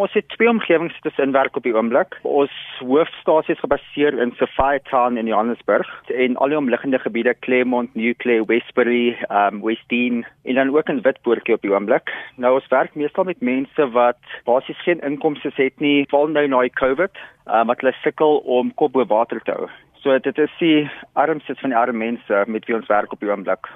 Ons het twee omgewings tussen werk op die oomblik. Ons hoofstasie is gebaseer in Sophiatown in Johannesburg en al die omliggende gebiede Claremont, New Clare, Westbury, um Westdene en dan ook in Witpoortjie op die oomblik. Nou ons werk meestal met mense wat basies geen inkomste het nie, val nou na die COVID, um, wat hulle sukkel om kop bo water te hou. So dit is die armstes van die arme mense met wie ons werk op die oomblik.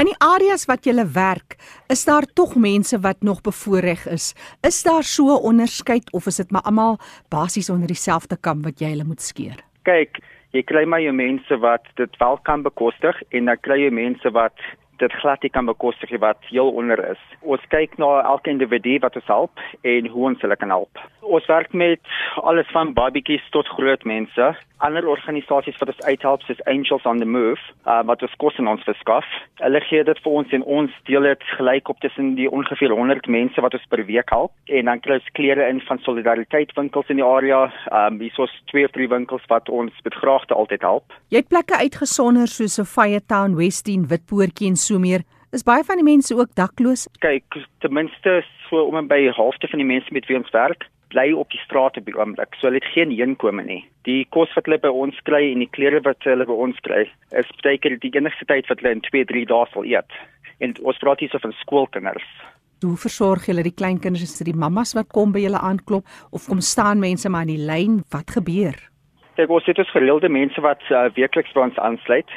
In die areas wat jy werk, is daar tog mense wat nog bevoordeel is. Is daar so 'n onderskeid of is dit maar almal basies onder dieselfde kam wat jy hulle moet skeer? Kyk, jy kry maar jou mense wat dit wel kan bekostig en dan kry jy mense wat dit glad nie kan bekostig wat heel onder is. Ons kyk na elke individu wat ons help en hoe ons hulle kan help. Ons werk met alles van babatjies tot groot mense ander organisasies wat ons uithelp soos Angels on the Move, uh, wat ons kos in ons verskaf. Hulle gee dit vir ons en ons deel dit gelyk op tussen die ongeveer 100 mense wat ons per week help en dan kry ons klere in van solidariteit winkels in die area. Um hier is twee of drie winkels wat ons met graagte altyd help. Jy het plekke uitgesonder soos Sophia Town, Westdene, Witpoortjie en so meer. Is baie van die mense ook dakloos? Kyk, ten minste so om en by halfte van die mense met wie ons werk bly op die straat op die oomblik. So hulle het geen inkomste nie. Die kos wat hulle by ons kry en die klere wat hulle by ons kry, is baie keer die enigste tyd wat hulle in 2, 3 dae sal eet. En ons praat hier so van skoolkinders. Hoe versorg julle die kleinkinders? Is dit die mammas wat kom by julle aanklop of kom staan mense maar in die lyn? Wat gebeur? Kyk, ons het ons gereelde mense wat uh, weekliks by ons aansluit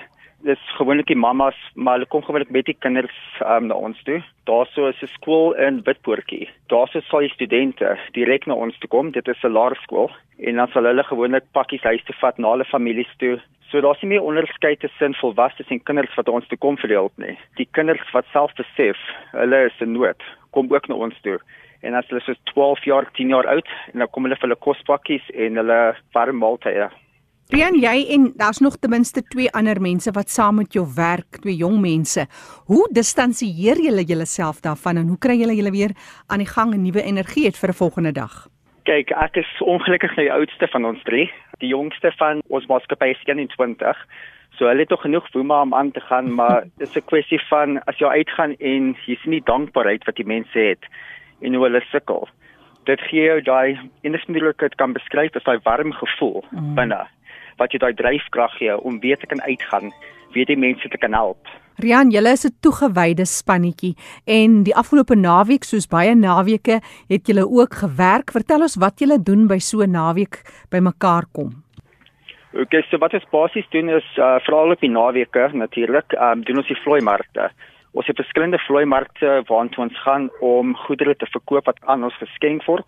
dis gewoonlik die mammas, maar hulle kom gewoonlik met die kinders um, na ons toe. Daarso is 'n skool in Witpoortjie. Daarso sal die studente direk na ons toe kom. Dit is 'n laerskool en dan sal hulle gewoonlik pakkies huis toe vat na hulle families toe. So daar's nie meer onderskeid tussen volwassenes en kinders wat ons toe kom vir hulp nie. Die kinders wat self besef hulle is in nood, kom ook na ons toe. En as hulle so 12 jaar, 10 jaar oud, en dan kom hulle vir hulle kospakkies en hulle warm maaltye. Rian, jy en daar's nog ten minste twee ander mense wat saam met jou werk, twee jong mense. Hoe distansieer julle julleself daarvan en hoe kry julle julle weer aan die gang en nuwe energie het vir 'n volgende dag? Kyk, ek is ongelukkig die oudste van ons drie. Die jongste van ons maatskappy is 21. So hulle het tog genoeg woema om aan te gaan, maar dit is 'n kwessie van as jy uitgaan en jy sien nie dankbaarheid wat die mense het en hoe hulle sukkel. Dit gee jou daai enigste moontlikheid kan beskryf as daai warm gevoel mm. binne wat jy daai dryfkrag gee om weer te kan uitgaan, weer die mense te kan help. Rian, julle is 'n toegewyde spannetjie en die afgelope naweek soos baie naweke het julle ook gewerk. Vertel ons wat julle doen by so 'n naweek bymekaar kom. Okay, so wat ons basies doen is uh, veral op die naweke natuurlik, um, doen ons die vloeimarkte. Ons het verskillende vloeimarkte waartoe ons gaan om goedere te verkoop wat aan ons geskenk word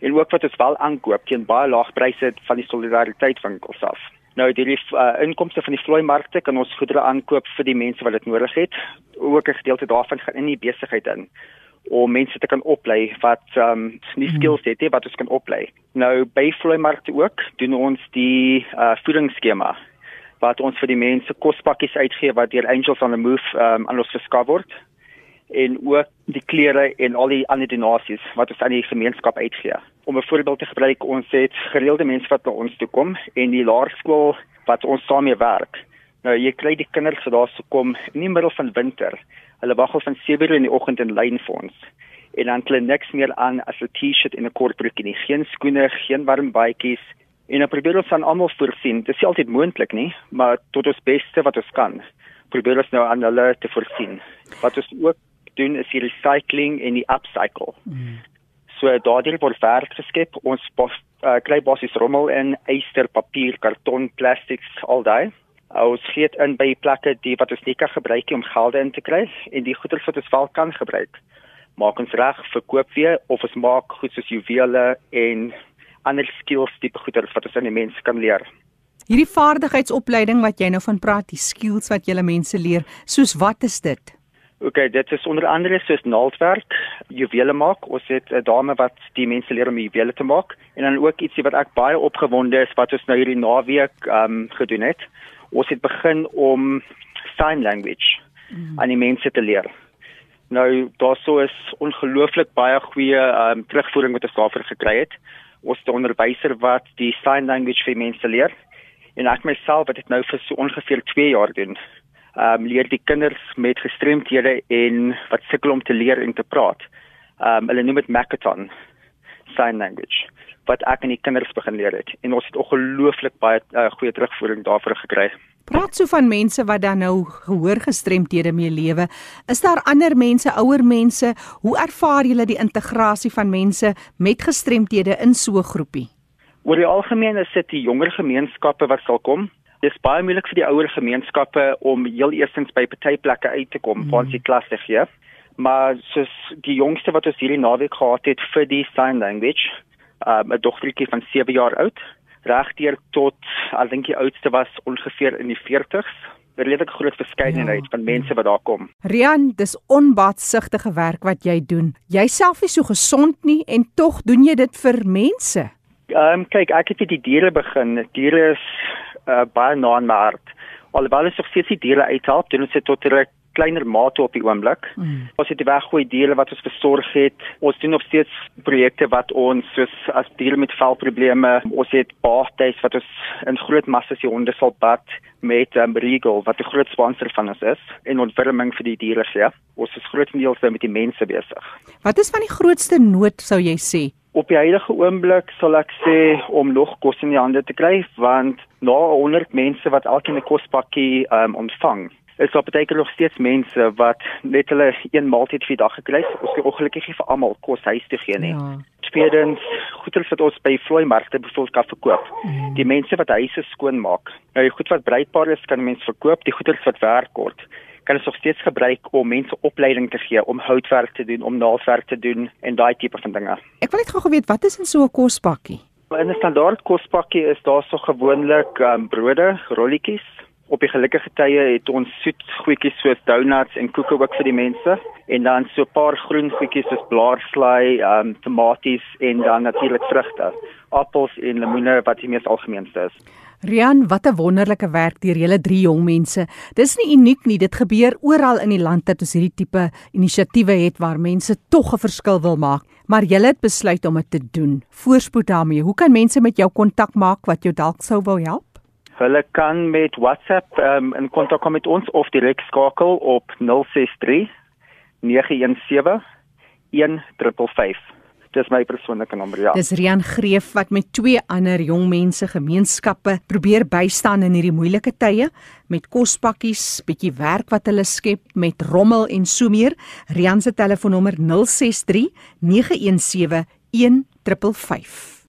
en ook wat ons wel aankoop teen baie lae pryse van die solidariteit winkels af. Nou die uh, inkomste van die vloei markte kan ons goedere aankoop vir die mense wat dit nodig het. Ook 'n gedeelte daarvan gaan in die besigheid in om mense te kan oplei wat ehm um, nie hmm. skills het nie wat ons kan oplei. Nou by vloei markte ook doen ons die uh, voedingsskema wat ons vir die mense kospakkies uitgee wat deur Angels on the Move ehm um, aan ons geskaf word en ook die klere en al die ander donasies wat ons aan die gemeenskap uitgee. Om 'n voorbeeld te gebruik, ons het gereelde mense wat by ons toe kom en die laerskool wat ons daarmee werk. Nou jy kry die kinders wat daar sou kom in die middel van winter. Hulle wag al van 7:00 in die oggend in lyn vir ons. En dan kle niks meer aan as 'n T-shirt en 'n kort broekie nie, geen skoene, geen warm baadjies en dan probeer ons aan almal voorsien. Dit is altyd moontlik nie, maar tot ons beste wat ons kan. Probeer ons nou aan hulle te voorsien. Wat ons ook doen is die recycling en die upcycle. Mm. So daardie word werk geskep. Ons bos, uh, kry basies rommel in yster, papier, karton, plastics al daai. Ons gee in by plekke die wat ons nie kan gebruik om gelde in te kry en die goeder wat ons wel kan gebruik. Maak ons reg, verkoop weer of ons maak goed soos juwele en ander skills tipe goeder wat ons aan die mense kan leer. Hierdie vaardigheidsopleiding wat jy nou van praat, die skills wat jy mense leer, soos wat is dit? Oké, okay, dit is onder andere soos naaldwerk, juwele maak. Ons het 'n dame wat die mense leer om juwele te maak en dan ook ietsie wat ek baie opgewonde is wat ons nou hierdie naweek ehm um, gedoen het. Ons het begin om sign language mm. aan die mense te leer. Nou daarso is ongelooflik baie goeie ehm um, terugvoering wat ons daarvoor gekry het. Ons het 'n onderwyser wat die sign language vir mense leer en ek myself het dit nou vir so ongeveer 2 jaar doen ehm um, leer die kinders met gestremthede en wat sukkel om te leer en te praat. Ehm um, hulle noem dit Makaton sign language wat ek aan die kinders begin leer het en ons het ongelooflik baie uh, goeie terugvoering daarvoor gekry. Praat so van mense wat dan nou gehoorgestremdhede mee lewe. Is daar ander mense, ouer mense? Hoe ervaar julle die integrasie van mense met gestremdhede in so 'n groepie? Oor die algemeen is dit die jonger gemeenskappe wat sal kom. Dit is baie moeilik vir die ouer gemeenskappe om heel eerstens by partyplekke uit te kom mm. waar ons die klas te gee. Maar soos die jongste wat ons hierdie naweek gehad het vir die sign language, um, 'n dogtertjie van 7 jaar oud, regdeur tot ek dink die oudste was ongeveer in die 40s. 'n redelike groot verskeidenheid ja. van mense wat daar kom. Rian, dis onbaatsigtige werk wat jy doen. Jouself is so gesond nie en tog doen jy dit vir mense. Ehm um, kyk, ek het met die diere begin. Diere is uh, baie na in my hart. Alhoewel ek steeds die diere uithelp, doen ons dit tot 'n kleiner mate op die oomblik. Mm. Ons het die weggooi diere wat ons versorg het. Ons doen nog steeds projekte wat ons soos as diere met velprobleme, ons het baathuis wat ons in groot massas die honde sal bad met um, Regal wat 'n groot sponsor van ons is en ontwikkeling vir die diere ja. Ons is grootendeels met die mense besig. Wat is van die grootste nood sou jy sê? Op die huidige oomblik sal ek sê om nog kos in die hande te kry want na 100 mense wat elkeen 'n kospakkie um, ontvang is daar baie nog steeds mense wat net hulle een maaltyd vir die dag gekry het. Ons kan ongelukkig nie vir almal kos huis toe gee nie. Ja. Tweedens, goeder wat ons by vloei markte bevoel kan verkoop. Mm. Die mense wat huise skoon maak. Nou die goed wat breekbaar is, kan mense verkoop. Die goeder wat werk kort kan ons nog steeds gebruik om mense opleiding te gee om houtwerk te doen, om naaldwerk te doen en daai tipe van dinge. Ek wil net gou geweet wat is in so 'n kospakkie? In 'n standaard kospakkie is daar so gewoonlik um, brode, rolletjies, op die gelukkige tye het ons soet goedjies soos donuts en koeke ook vir die mense en dan so 'n paar groen goedjies soos blaarslaai, ehm um, tomaties en dan natuurlik vrugte, appels en lemoene wat die mees algemeenste is. Rian, wat 'n wonderlike werk deur julle drie jong mense. Dis nie uniek nie, dit gebeur oral in die land dat ons hierdie tipe inisiatiewe het waar mense tog 'n verskil wil maak, maar julle het besluit om dit te doen. Voorspoed daarmee. Hoe kan mense met jou kontak maak wat jou dalk sou wou help? Hulle kan met WhatsApp um, in kontak kom met ons of direk skakel op 063 917 1555. Dis my persoonlike nommer ja. Dis Rian Greef wat met twee ander jong mense gemeenskappe probeer bystaan in hierdie moeilike tye met kospakkies, bietjie werk wat hulle skep met rommel en so meer. Rian se telefoonnommer 063 917 1555.